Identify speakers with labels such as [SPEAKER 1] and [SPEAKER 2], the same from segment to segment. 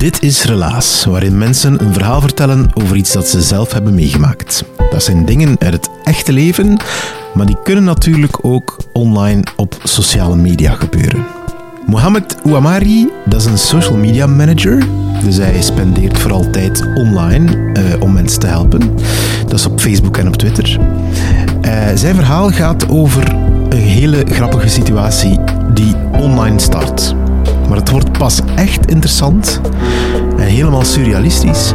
[SPEAKER 1] Dit is Relaas, waarin mensen een verhaal vertellen over iets dat ze zelf hebben meegemaakt. Dat zijn dingen uit het echte leven, maar die kunnen natuurlijk ook online op sociale media gebeuren. Mohamed Ouamari, dat is een social media manager. Dus hij spendeert vooral tijd online eh, om mensen te helpen. Dat is op Facebook en op Twitter. Eh, zijn verhaal gaat over een hele grappige situatie die online start. Maar het wordt pas echt interessant en helemaal surrealistisch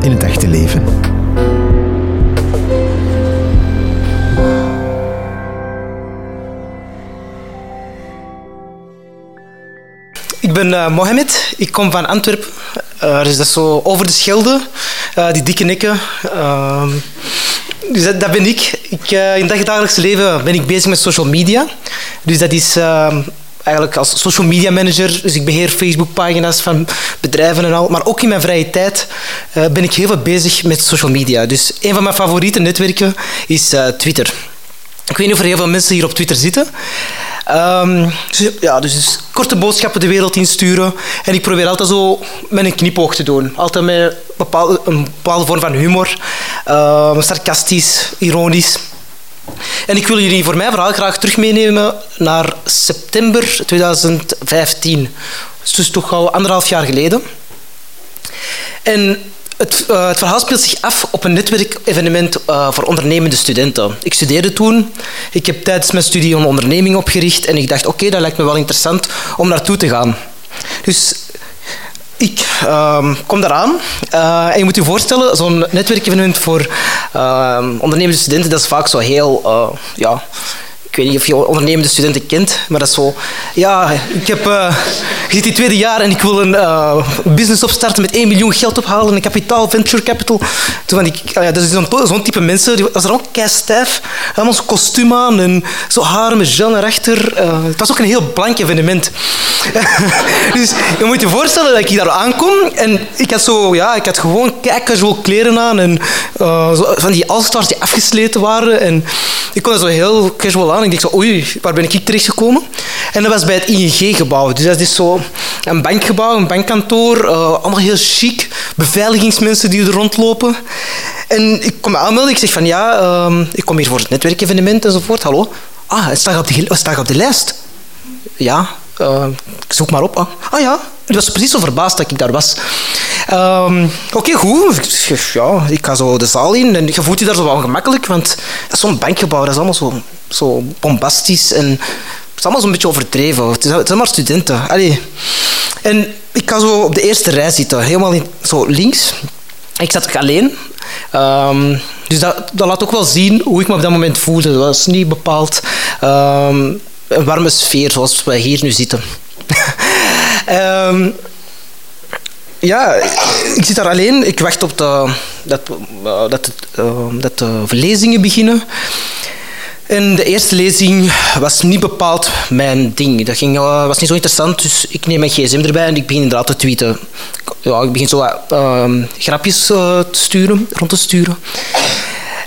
[SPEAKER 1] in het echte leven.
[SPEAKER 2] Ik ben uh, Mohamed, ik kom van Antwerpen. Uh, dus dat is zo over de Schelde, uh, die dikke nekken. Ehm, dus dat, ben ik. ik in het dagelijkse leven ben ik bezig met social media. Dus dat is ehm, eigenlijk als social media manager. Dus ik beheer Facebook-pagina's van bedrijven en al. Maar ook in mijn vrije tijd ben ik heel veel bezig met social media. Dus een van mijn favoriete netwerken is Twitter. Ik weet niet of er heel veel mensen hier op Twitter zitten. Um, dus, ja, dus korte boodschappen de wereld insturen. En ik probeer altijd zo met een knipoog te doen. Altijd met bepaalde, een bepaalde vorm van humor. Um, sarcastisch, ironisch. En ik wil jullie voor mijn verhaal graag terug meenemen naar september 2015. Dus toch al anderhalf jaar geleden. En het, uh, het, verhaal speelt zich af op een netwerkevenement uh, voor ondernemende studenten. Ik studeerde toen. Ik heb tijdens mijn studie een onderneming opgericht en ik dacht, oké, dat lijkt me wel interessant om naartoe te gaan. Dus ik uh, kom daaraan. Uh, en je moet je voorstellen, zo'n netwerkevenement voor ondernemende studenten, dat is vaak zo heel, ja, ik weet niet of je ondernemende studenten kent, maar dat is zo... Ja, ik, heb, uh, ik zit in het tweede jaar en ik wil een uh, business opstarten met 1 miljoen geld ophalen, een kapitaal, venture capital. Toen ik, uh, dat is zo'n zo type mensen, die was er ook stijf. Helemaal zo'n kostuum aan en zo haren met gel naar achter. het was ook een heel blank evenement. dus je moet je voorstellen dat ik daar aankom en ik had, zo, ja, ik had gewoon casual kleren aan en zo, van die all-stars die afgesleten waren. En ik kon er zo heel casual aan. Ik dacht zo, oei, waar ben ik terechtgekomen? En dat was bij het ING-gebouw. Dus dat is zo een bankgebouw, een bankkantoor. Uh, allemaal heel chic. Beveiligingsmensen die er rondlopen. En ik kom me aanmelden. Ik zeg van, ja, uh, ik kom hier voor het netwerkevenement enzovoort. Hallo? Ah, het staat op de, op de lijst. Ja, uh, ik zoek maar op. Ah, ah ja, ik was precies zo verbaasd dat ik daar was. Um, Oké, goed. Ja, ik ga zo de zaal in en je voelt je daar zo wel gemakkelijk, want zo'n bankgebouw, dat is allemaal zo, zo bombastisch en het is allemaal zo'n beetje overdreven. Het, zijn maar studenten. Allee. En ik ga zo op de eerste rij zitten, helemaal in, zo links. Ik zat alleen. Um, dus dat, dat laat ook wel zien hoe ik me op dat moment voelde. Dat was niet bepaald um, een warme sfeer zoals wij hier nu zitten. um, ja, ik zit daar alleen. Ik wacht op de, dat, uh, dat, uh, dat de lezingen beginnen. En de eerste lezing was niet bepaald mijn ding. Dat ging, uh, was niet zo interessant, dus ik neem mijn gsm erbij en ik begin inderdaad te tweeten. Ja, ik begin zo grapjes te sturen, rond te sturen.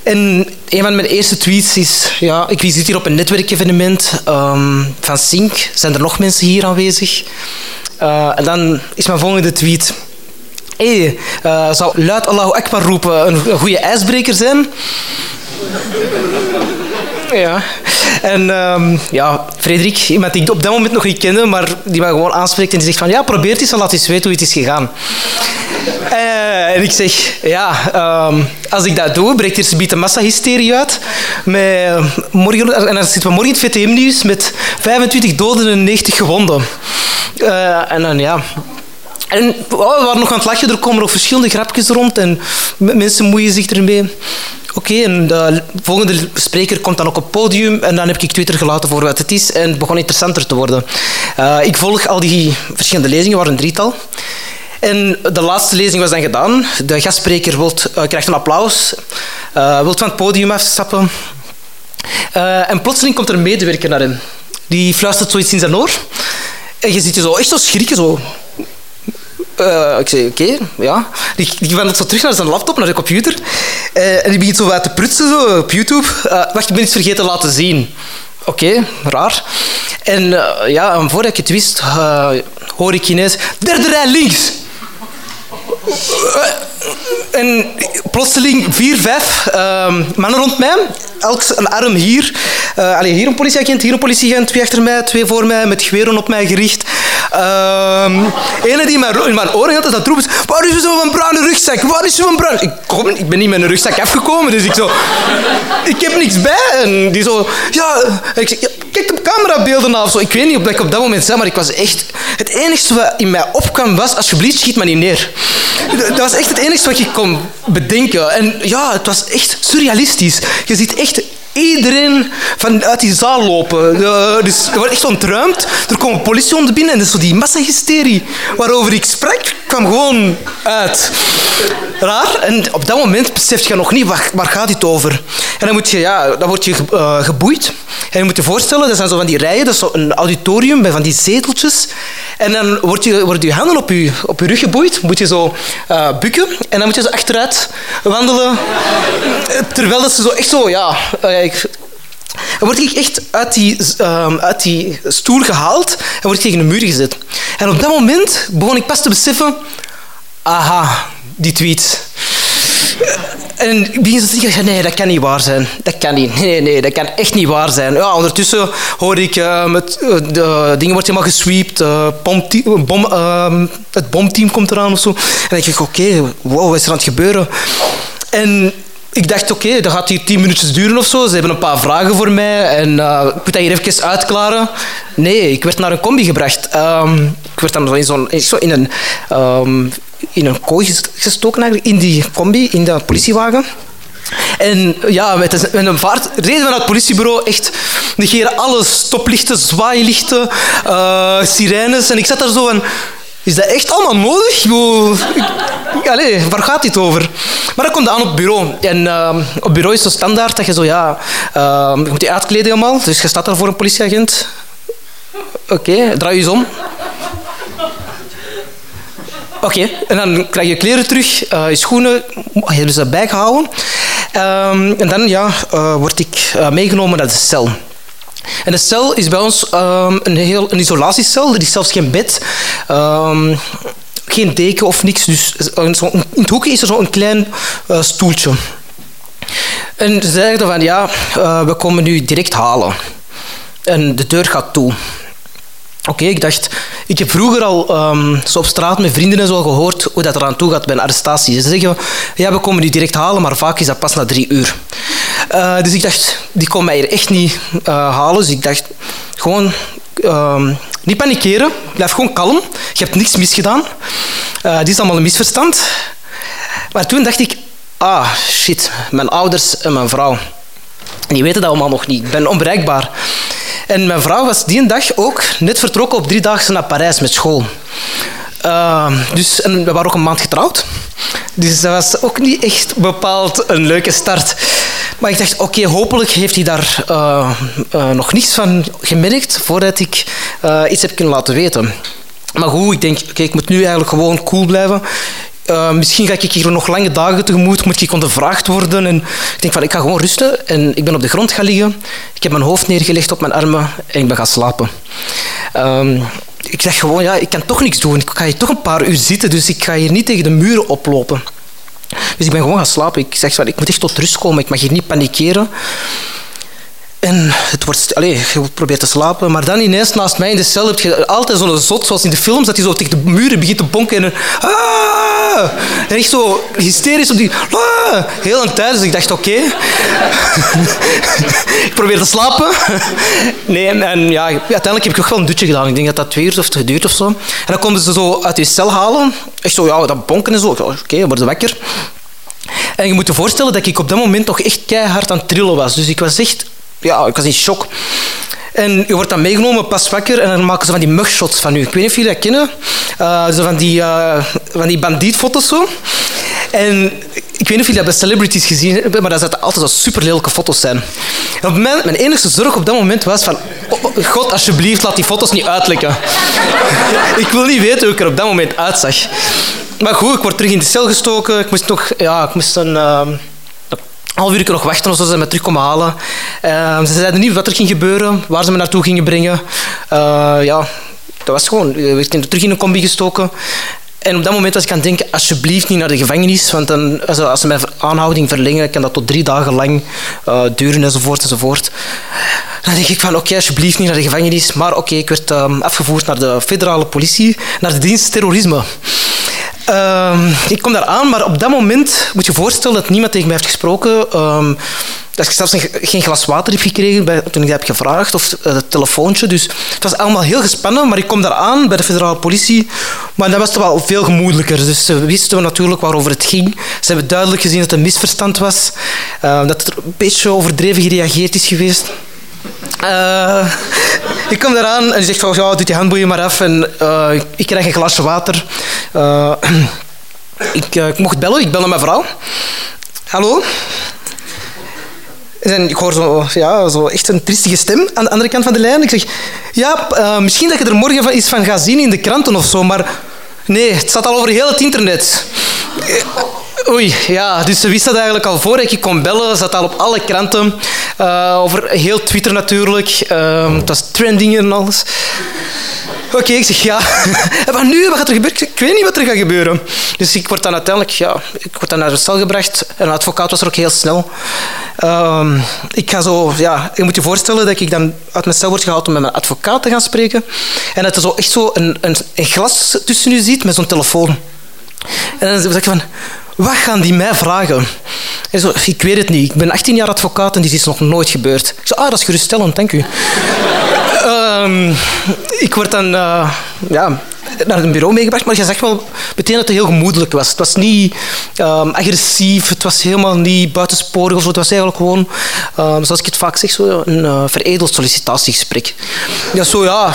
[SPEAKER 2] En een van mijn eerste tweets is... Ja, ik zit hier op een netwerkevenement um, van Sync. Zijn er nog mensen hier aanwezig? Uh, en dan is mijn volgende tweet... Hey, uh, zou luid Allahu Akbar roepen een goede ijsbreker zijn? Ja. En um, ja, Frederik, iemand die ik op dat moment nog niet kende, maar die mij gewoon aanspreekt en die zegt van ja, probeer het eens en laat eens weten hoe het is gegaan. Uh, en ik zeg, ja, um, als ik dat doe, breekt er subiet een massahysterie uit. Met morgen, en dan zitten we morgen in het VTM-nieuws met 25 doden en 90 gewonden. Uh, en dan ja, En oh, we waren nog aan het lachen, er komen nog verschillende grapjes rond en mensen moeien zich ermee. Oké, en de volgende spreker komt dan ook op het podium en dan heb ik Twitter gelaten voor wat het is en het begon interessanter te worden. Uh, ik volg al die verschillende lezingen, waren een drietal. En de laatste lezing was dan gedaan. De gastspreker uh, krijgt een applaus, uh, wilt van het podium afstappen. En plotseling komt er een medewerker naar hem. Die fluistert zoiets in zijn oor. En je ziet je zo echt zo schrikken, zo uh, ik zei, oké, ja. Die, die wandelt zo terug naar zijn laptop, naar de computer. Uh, en die begint zo wat te prutsen zo, op YouTube. Uh, wacht, ik ben iets vergeten te laten zien. Oké, raar. En ja, en voordat ik het wist, hoor ik ineens... Derde rij links! En plotseling vier, vijf uh, mannen rond mij. Elk een arm hier. Uh, hier een politieagent, hier een politieagent. Twee achter mij, twee voor mij, met geweren op mij gericht. Uh, ene die in mijn, in mijn oren had, dat roepen. Waar is zo'n bruine rugzak? Waar is zo'n bruine... Ik, kom, ik ben niet met een rugzak afgekomen, dus ik zo... Ik heb niks bij. En die zo... Ja, ik zeg, ja, kijk de camerabeelden af. Zo. Ik weet niet of ik op dat moment zei, maar ik was echt... Het enige wat in mij opkwam was, alsjeblieft, schiet me niet neer. Dat was echt het enige wat ik kon bedenken. En ja, het was echt surrealistisch. Je ziet echt iedereen vanuit die zaal lopen. dus er wordt echt ontruimd. Er komen politiehonden binnen en dus zo die massahysterie waarover ik sprak, kwam gewoon uit. Raar. En op dat moment besef je nog niet, waar, waar gaat dit over? En dan, moet je, ja, dan word je uh, geboeid. En je moet je voorstellen, dat zijn zo van die rijen, dat is zo een auditorium met van die zeteltjes. En dan word je, worden je handen op je, op je rug geboeid, moet je zo uh, bukken. En dan moet je zo achteruit wandelen. Terwijl dat ze zo echt zo, ja... Uh, ik, dan word ik echt uit die, uh, uit die stoel gehaald en word ik tegen een muur gezet. En op dat moment begon ik pas te beseffen... Aha, die tweet. En ik begin te zeggen, nee, dat kan niet waar zijn. Dat kan niet. Nee, nee, dat kan echt niet waar zijn. Ja, ondertussen hoor ik, uh, met, uh, de dingen worden helemaal gesweept. Uh, bom, ehm, het bomteam komt eraan of zo. En dan denk ik, oké, wow, wat is er aan het gebeuren? En ik dacht, oké, dat gaat hier tien minuutjes duren of zo. Ze hebben een paar vragen voor mij en uh, ik moet dat hier even uitklaren. Nee, ik werd naar een combi gebracht. Um, ik werd dan in, zo in een, um, in een kooi gestoken, eigenlijk, in die combi, in de politiewagen. En ja, met een, een vaart reden we naar het politiebureau. Echt negeren alles. Stoplichten, zwaailichten, uh, sirenes. En ik zat daar zo van... Is dat echt allemaal nodig? Allee, waar gaat dit over? Maar dat komt aan op bureau. En uh, op het bureau is het standaard dat je zo, ja... Uh, je moet je uitkleden helemaal. Dus je staat daar voor een politieagent. Oké, draai je eens om. Oké, en dan krijg je kleren terug, uh, je schoenen, hebben ze bijgehouden. Um, en dan ja, uh, word ik uh, meegenomen naar de cel. En de cel is bij ons um, een, heel, een isolatiecel. Er is zelfs geen bed. Um, geen deken of niks. Dus in het hoekje is er zo'n klein uh, stoeltje. En ze zeiden van ja, uh, we komen nu direct halen. En de deur gaat toe. Oké, ik dacht, ik heb vroeger al zo op straat met vrienden en zo gehoord hoe dat eraan toe gaat bij een arrestatie. Ze zeggen, ja, we komen die direct halen, maar vaak is dat pas na drie uur. Uh, dus ik dacht, die komen mij hier echt niet uh, halen. Dus ik dacht, gewoon um, niet panikeren, blijf gewoon kalm. Je hebt niks misgedaan. Uh, dit is allemaal een misverstand. Maar toen dacht ik, ah, shit, mijn ouders en mijn vrouw. Die weten dat allemaal nog niet. Ik ben onbereikbaar. En mijn vrouw was die dag ook net vertrokken op driedaagse naar Parijs met school. Uh, dus, en we waren ook een maand getrouwd. Dus dat was ook niet echt bepaald een leuke start. Maar ik dacht, oké, hopelijk heeft hij daar uh, uh, nog niets van gemerkt voordat ik uh, iets heb kunnen laten weten. Maar goed, ik denk, oké, ik moet nu eigenlijk gewoon cool blijven. Misschien ga ik hier nog lange dagen tegemoet, moet ik ondervraagd worden. En ik denk van, ik ga gewoon rusten. En ik ben op de grond gaan liggen. Ik heb mijn hoofd neergelegd op mijn armen en ik ben gaan slapen. Um, ik zeg gewoon, ja, ik kan toch niks doen. Ik ga hier toch een paar uur zitten, dus ik ga hier niet tegen de muren oplopen. Dus ik ben gewoon gaan slapen. Ik zeg ik moet echt tot rust komen. Ik mag hier niet panikeren. En het wordt, allez, je probeert te slapen, maar dan ineens naast mij in de cel heb je altijd zo'n zot, zoals in de films, dat hij zo tegen de muren begint te bonken en, ah! En echt zo hysterisch op die... "Ah!" Heel een tijd, dus ik dacht, oké. ik probeer te slapen. nee, en, ja, uiteindelijk heb ik ook wel een dutje gedaan. Ik denk dat dat twee uur heeft geduurd of zo. En dan konden ze zo uit je cel halen. Echt zo, ja, dat bonken en zo. Oké, we worden wakker. En je moet je voorstellen dat ik op dat moment toch echt keihard aan het trillen was. Dus ik was echt... Ja, ik was in shock. En je wordt dan meegenomen, pas wakker, en dan maken ze van die mugshots van u. Ik weet niet of jullie dat kennen. Eh, zo van die, uh, van die bandietfoto's zo. En ik weet niet of jullie dat bij celebrities gezien hebben, maar dat zouden altijd zo super lelijke foto's zijn. Mijn, mijn enige zorg op dat moment was van... God, alsjeblieft, laat die foto's niet uitlekken. ik wil niet weten hoe ik er op dat moment uitzag. Maar goed, ik word terug in de cel gestoken. Ik moest nog... Ja, ik moest een... ehm, half uur nog wachten of zo, ze me terug komen halen. Eh, ze zeiden niet wat er ging gebeuren, waar ze me naartoe gingen brengen. Eh, ja, dat was gewoon... Ik werd terug in een combi gestoken. En op dat moment was ik aan denken, alsjeblieft niet naar de gevangenis, want dan, als, als ze mijn aanhouding verlengen, kan dat tot drie dagen lang eh, duren, enzovoort, enzovoort. Dan denk ik van, oké, alsjeblieft niet naar de gevangenis. Maar oké, ik werd ehm, afgevoerd naar de federale politie, naar de dienst terrorisme. Ehm, ik kom daar aan, maar op dat moment moet je voorstellen dat niemand tegen mij heeft gesproken. Ehm, dat ik zelfs een- geen glas water heb gekregen toen ik dat heb gevraagd, of eh, het telefoontje. Dus het was allemaal heel gespannen, maar ik kom daar aan bij de federale politie. Maar dat was toch wel veel gemoedelijker. Dus ze wisten natuurlijk waarover het ging. Ze hebben duidelijk gezien dat het een misverstand was. eh, dat er een beetje overdreven gereageerd is geweest. Eh, ik kom eraan en die zegt van, ja, doe die handboeien maar af. En eh, ik krijg een glasje water. Eh, ik, ik mocht bellen, ik bel naar mijn vrouw. Hallo? En ik hoor zo, ja, zo echt een triestige stem aan de andere kant van de lijn. Ik zeg, ja, misschien dat je er morgen iets van gaat zien in de kranten of zo, maar nee, het staat al over heel het internet. Oei, ja, dus ze wist dat eigenlijk al voor ik kon bellen. zat al op alle kranten. Eh, over heel Twitter natuurlijk. Eh, het was trending en alles. Oké, ik zeg ja. En wat nu? Wat gaat er gebeuren? Ik weet niet wat er gaat gebeuren. Dus ik word dan uiteindelijk ja, ik word dan naar de cel gebracht. En een advocaat was er ook heel snel. Ehm, ik ga zo, ja, je moet je voorstellen dat ik dan uit mijn cel word gehaald om met mijn advocaat te gaan spreken. En dat er zo echt zo een, een, een glas tussen u ziet met zo'n telefoon. En dan zeg ik van, wat gaan die mij vragen? En zo, ik weet het niet. Ik ben 18 jaar advocaat en dit is nog nooit gebeurd. Ik zei, ah, dat is geruststellend, dank u. Ehm, ik word dan eh, ja, naar een bureau meegebracht, maar je zag wel meteen dat het heel gemoedelijk was. Het was niet ehm, agressief, het was helemaal niet buitensporig of zo. Het was eigenlijk gewoon, ehm, zoals ik het vaak zeg, zo, een eh, veredeld sollicitatiegesprek. Ja, zo ja...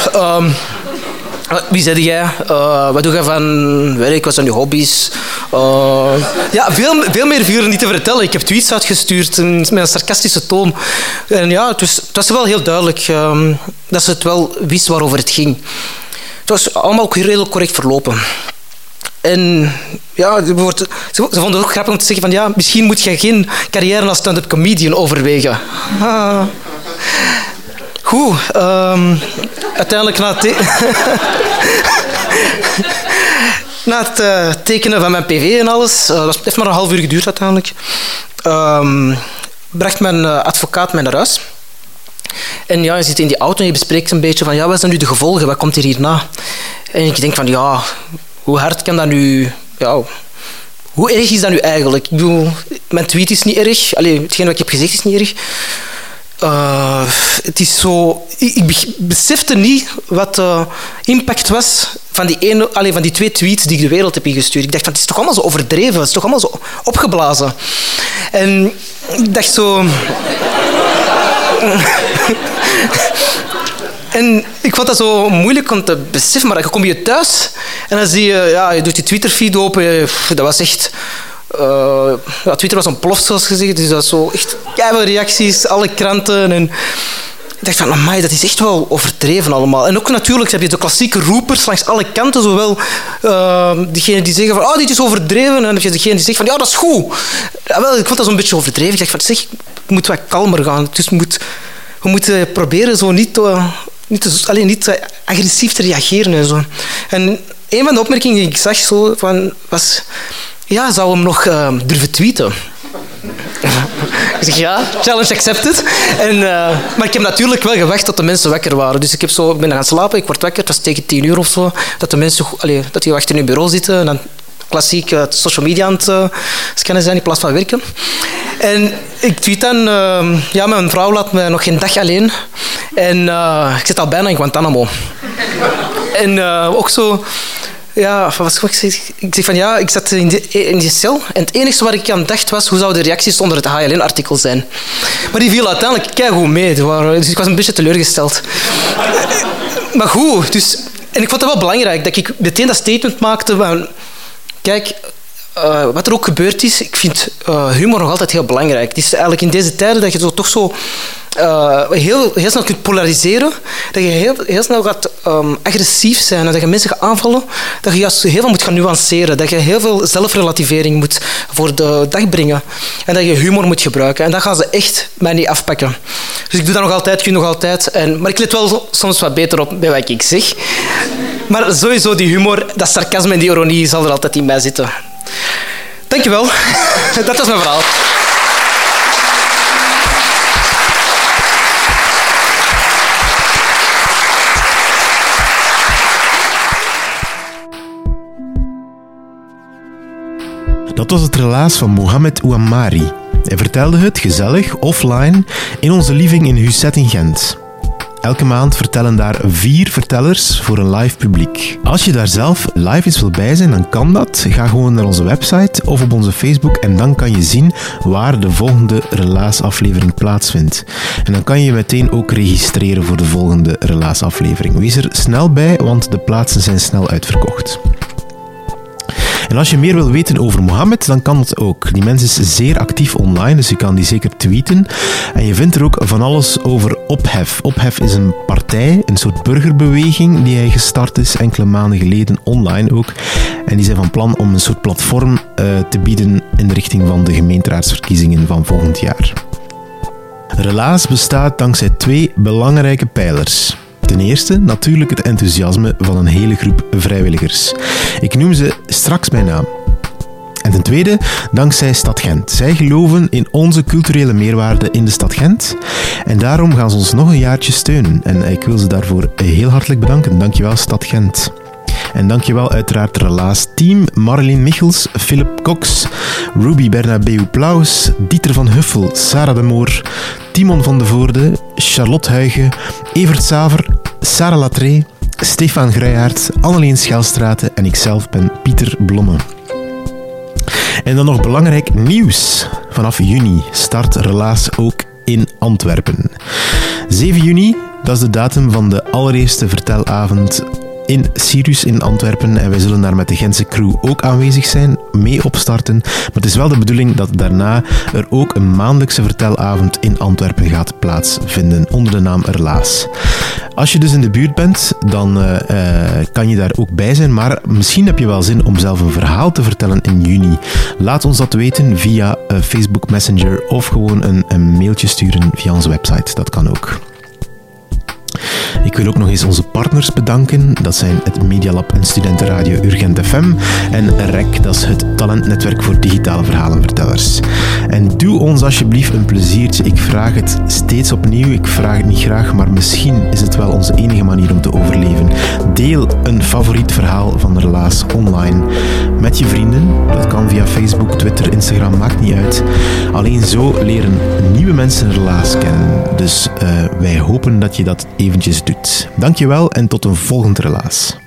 [SPEAKER 2] ehm, wie zei jij? Eh, wat doe je van werk? Wat zijn je hobby's? Eh, ja, veel, veel meer er niet te vertellen. Ik heb tweets uitgestuurd met een sarcastische toon. En ja, het was, was wel heel duidelijk ehm, dat ze het wel wist waarover het ging. Het was allemaal ook redelijk correct verlopen. En ja, ze vonden het ook grappig om te zeggen van ja, misschien moet je geen carrière als stand-up comedian overwegen. Ah. Ehm, uiteindelijk na het, eh, tekenen van mijn PV en alles, eh, dat heeft maar een half uur geduurd uiteindelijk, ehm, bracht mijn eh, advocaat mij naar huis. En ja, je zit in die auto en je bespreekt een beetje van ja, wat zijn nu de gevolgen, wat komt er hierna? En ik denk van ja, hoe hard kan dat nu... Ja, hoe erg is dat nu eigenlijk? Ik bedoel, mijn tweet is niet erg. Allee, hetgeen wat ik heb gezegd is niet erg. Eh, het is zo... Ik, ik be- besefte niet wat de impact was van die, ene, allee, van die twee tweets die ik de wereld heb ingestuurd. Ik dacht van, het is toch allemaal zo overdreven? Het is toch allemaal zo opgeblazen? En ik dacht zo... En ik vond dat zo moeilijk om te beseffen, maar dan kom je thuis en dan zie je, ja, je doet die Twitter-feed open. Dat was echt... eh, ja, Twitter was ontploft, zoals gezegd. Dus dat was zo echt keiveel reacties, alle kranten. En ik dacht van, amai, dat is echt wel overdreven allemaal. En ook natuurlijk heb je de klassieke roepers langs alle kanten. Zowel uh, diegenen die zeggen van, oh, dit is overdreven. En dan heb je degene die zegt van, ja, dat is goed. Wel, ik vond dat zo'n beetje overdreven. Ik dacht van, zeg, het moet wat kalmer gaan. Dus moet, we moeten proberen zo niet te, alleen niet agressief te reageren en zo. En een van de opmerkingen die ik zag zo van, was, ja, zou hem nog uh, durven tweeten? Ik zeg ja, challenge accepted. En, uh, maar ik heb natuurlijk wel gewacht tot de mensen wakker waren. Dus ik, heb zo, ik ben gaan slapen, ik word wakker, het was tegen tien uur of zo. Dat de mensen allee, dat die achter hun bureau zitten. En dan klassiek uh, social media aan het uh, scannen zijn in plaats van werken. En ik tweet dan, uh, ja, mijn vrouw laat me nog geen dag alleen. En ik zit al bijna in Guantanamo. en ook zo ja, wat ik zeg van ja, ik zat in die, in die cel en het enige wat ik aan dacht was hoe zouden de reacties onder het HLN-artikel zijn. Maar die viel uiteindelijk goed mee, dus ik was een beetje teleurgesteld. Maar goed, dus, en ik vond het wel belangrijk dat ik meteen dat statement maakte van kijk, uh, wat er ook gebeurd is, ik vind uh, humor nog altijd heel belangrijk. Het is eigenlijk in deze tijden dat je toch zo uh, heel, heel snel kunt polariseren, dat je heel, heel snel gaat um, agressief zijn en dat je mensen gaat aanvallen, dat je juist heel veel moet gaan nuanceren, dat je heel veel zelfrelativering moet voor de dag brengen en dat je humor moet gebruiken. En dat gaan ze echt mij niet afpakken. Dus ik doe dat nog altijd, doe nog altijd. En, maar ik let wel soms wat beter op bij wat ik zeg. Maar sowieso die humor, dat sarcasme en die ironie zal er altijd in mij zitten. Dankjewel. Dat was mijn verhaal.
[SPEAKER 1] Dat was het relaas van Mohamed Ouammari. Hij vertelde het gezellig, offline, in onze living in Husset in Gent. Elke maand vertellen daar vier vertellers voor een live publiek. Als je daar zelf live eens wil bij zijn, dan kan dat. Ga gewoon naar onze website of op onze Facebook en dan kan je zien waar de volgende relaasaflevering plaatsvindt. En dan kan je meteen ook registreren voor de volgende relaasaflevering. Wees er snel bij, want de plaatsen zijn snel uitverkocht. En als je meer wil weten over Mohammed, dan kan dat ook. Die mens is zeer actief online, dus je kan die zeker tweeten. En je vindt er ook van alles over Ophef. Ophef is een partij, een soort burgerbeweging die hij gestart is enkele maanden geleden, online ook. En die zijn van plan om een soort platform uh, te bieden in de richting van de gemeenteraadsverkiezingen van volgend jaar. Relaas bestaat dankzij twee belangrijke pijlers. Ten eerste natuurlijk het enthousiasme van een hele groep vrijwilligers. Ik noem ze straks bij naam. En ten tweede, dankzij Stad Gent. Zij geloven in onze culturele meerwaarde in de stad Gent. En daarom gaan ze ons nog een jaartje steunen. En ik wil ze daarvoor heel hartelijk bedanken. Dankjewel, Stad Gent. En dankjewel uiteraard Relaas Team, Marleen Michels, Philip Cox, Ruby Bernabeu Plaus, Dieter van Huffel, Sarah de Moor, Timon van de Voorde, Charlotte Huigen, Evert Saver, Sarah Latré, Stefan Grijhaert, Anneleen Schelstraten en ikzelf ben Pieter Blomme. En dan nog belangrijk nieuws. Vanaf juni start Relaas ook in Antwerpen. 7 juni, dat is de datum van de allereerste vertelavond in Sirius in Antwerpen. En wij zullen daar met de Gentse crew ook aanwezig zijn, mee opstarten. Maar het is wel de bedoeling dat daarna er ook een maandelijkse vertelavond in Antwerpen gaat plaatsvinden onder de naam Erlaas. Als je dus in de buurt bent, dan uh, uh, kan je daar ook bij zijn. Maar misschien heb je wel zin om zelf een verhaal te vertellen in juni. Laat ons dat weten via uh, Facebook Messenger of gewoon een, een mailtje sturen via onze website. Dat kan ook. Ik wil ook nog eens onze partners bedanken. Dat zijn het Medialab en Studentenradio Urgent FM. En REC, dat is het talentnetwerk voor digitale verhalenvertellers. En doe ons alsjeblieft een pleziertje. Ik vraag het steeds opnieuw. Ik vraag het niet graag, maar misschien is het wel onze enige manier om te overleven. Deel een favoriet verhaal van de relaas online met je vrienden. Dat kan via Facebook, Twitter, Instagram, maakt niet uit. Alleen zo leren nieuwe mensen relaas kennen. Dus uh, wij hopen dat je dat eventjes doet. Dankjewel en tot een volgend relaas.